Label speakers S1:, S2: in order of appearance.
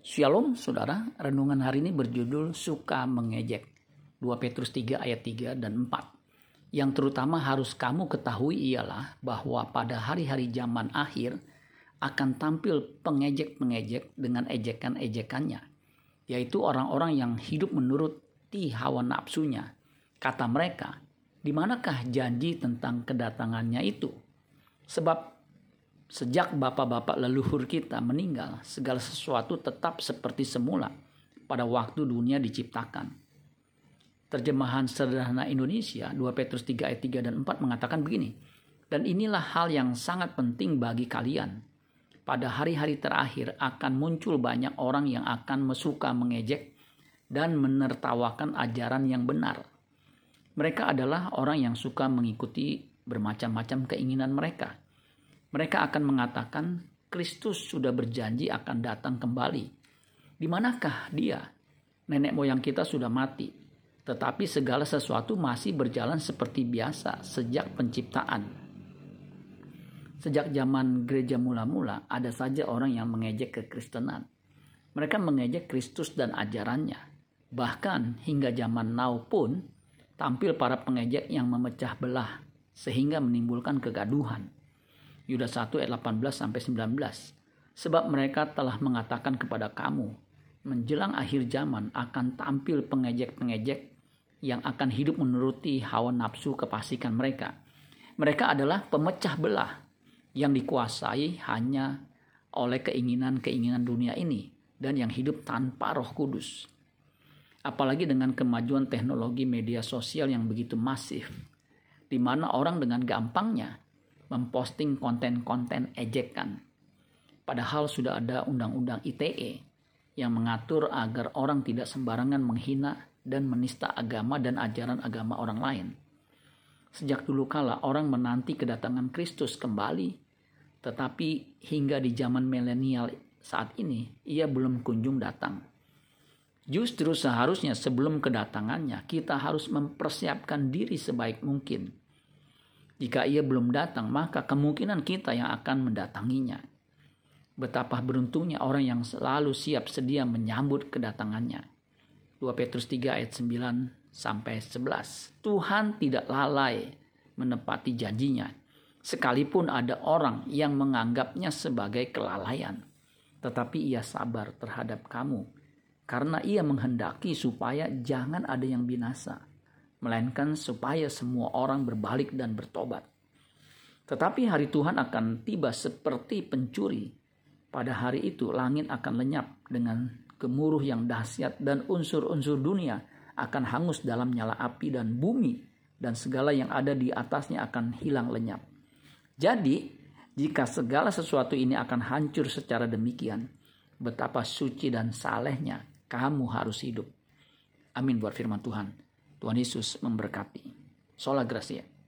S1: Shalom saudara, renungan hari ini berjudul Suka Mengejek. 2 Petrus 3 ayat 3 dan 4. Yang terutama harus kamu ketahui ialah bahwa pada hari-hari zaman akhir akan tampil pengejek-pengejek dengan ejekan-ejekannya, yaitu orang-orang yang hidup menuruti hawa nafsunya. Kata mereka, di manakah janji tentang kedatangannya itu? Sebab Sejak bapak-bapak leluhur kita meninggal, segala sesuatu tetap seperti semula pada waktu dunia diciptakan. Terjemahan sederhana Indonesia 2 Petrus 3 ayat 3 dan 4 mengatakan begini. Dan inilah hal yang sangat penting bagi kalian. Pada hari-hari terakhir akan muncul banyak orang yang akan mesuka mengejek dan menertawakan ajaran yang benar. Mereka adalah orang yang suka mengikuti bermacam-macam keinginan mereka mereka akan mengatakan Kristus sudah berjanji akan datang kembali. Di manakah dia? Nenek moyang kita sudah mati, tetapi segala sesuatu masih berjalan seperti biasa sejak penciptaan. Sejak zaman gereja mula-mula, ada saja orang yang mengejek kekristenan. Mereka mengejek Kristus dan ajarannya. Bahkan hingga zaman now pun, tampil para pengejek yang memecah belah, sehingga menimbulkan kegaduhan. Yudas 1 ayat 18 sampai 19. Sebab mereka telah mengatakan kepada kamu, menjelang akhir zaman akan tampil pengejek-pengejek yang akan hidup menuruti hawa nafsu kepasikan mereka. Mereka adalah pemecah belah yang dikuasai hanya oleh keinginan-keinginan dunia ini dan yang hidup tanpa roh kudus. Apalagi dengan kemajuan teknologi media sosial yang begitu masif, di mana orang dengan gampangnya memposting konten-konten ejekan. Padahal sudah ada undang-undang ITE yang mengatur agar orang tidak sembarangan menghina dan menista agama dan ajaran agama orang lain. Sejak dulu kala orang menanti kedatangan Kristus kembali, tetapi hingga di zaman milenial saat ini ia belum kunjung datang. Justru seharusnya sebelum kedatangannya kita harus mempersiapkan diri sebaik mungkin jika ia belum datang, maka kemungkinan kita yang akan mendatanginya. Betapa beruntungnya orang yang selalu siap sedia menyambut kedatangannya. 2 Petrus 3 ayat 9 sampai 11. Tuhan tidak lalai menepati janjinya. Sekalipun ada orang yang menganggapnya sebagai kelalaian. Tetapi ia sabar terhadap kamu. Karena ia menghendaki supaya jangan ada yang binasa melainkan supaya semua orang berbalik dan bertobat. Tetapi hari Tuhan akan tiba seperti pencuri. Pada hari itu langit akan lenyap dengan gemuruh yang dahsyat dan unsur-unsur dunia akan hangus dalam nyala api dan bumi dan segala yang ada di atasnya akan hilang lenyap. Jadi, jika segala sesuatu ini akan hancur secara demikian, betapa suci dan salehnya kamu harus hidup. Amin buat firman Tuhan. Tuhan Yesus memberkati. Sola Gracia.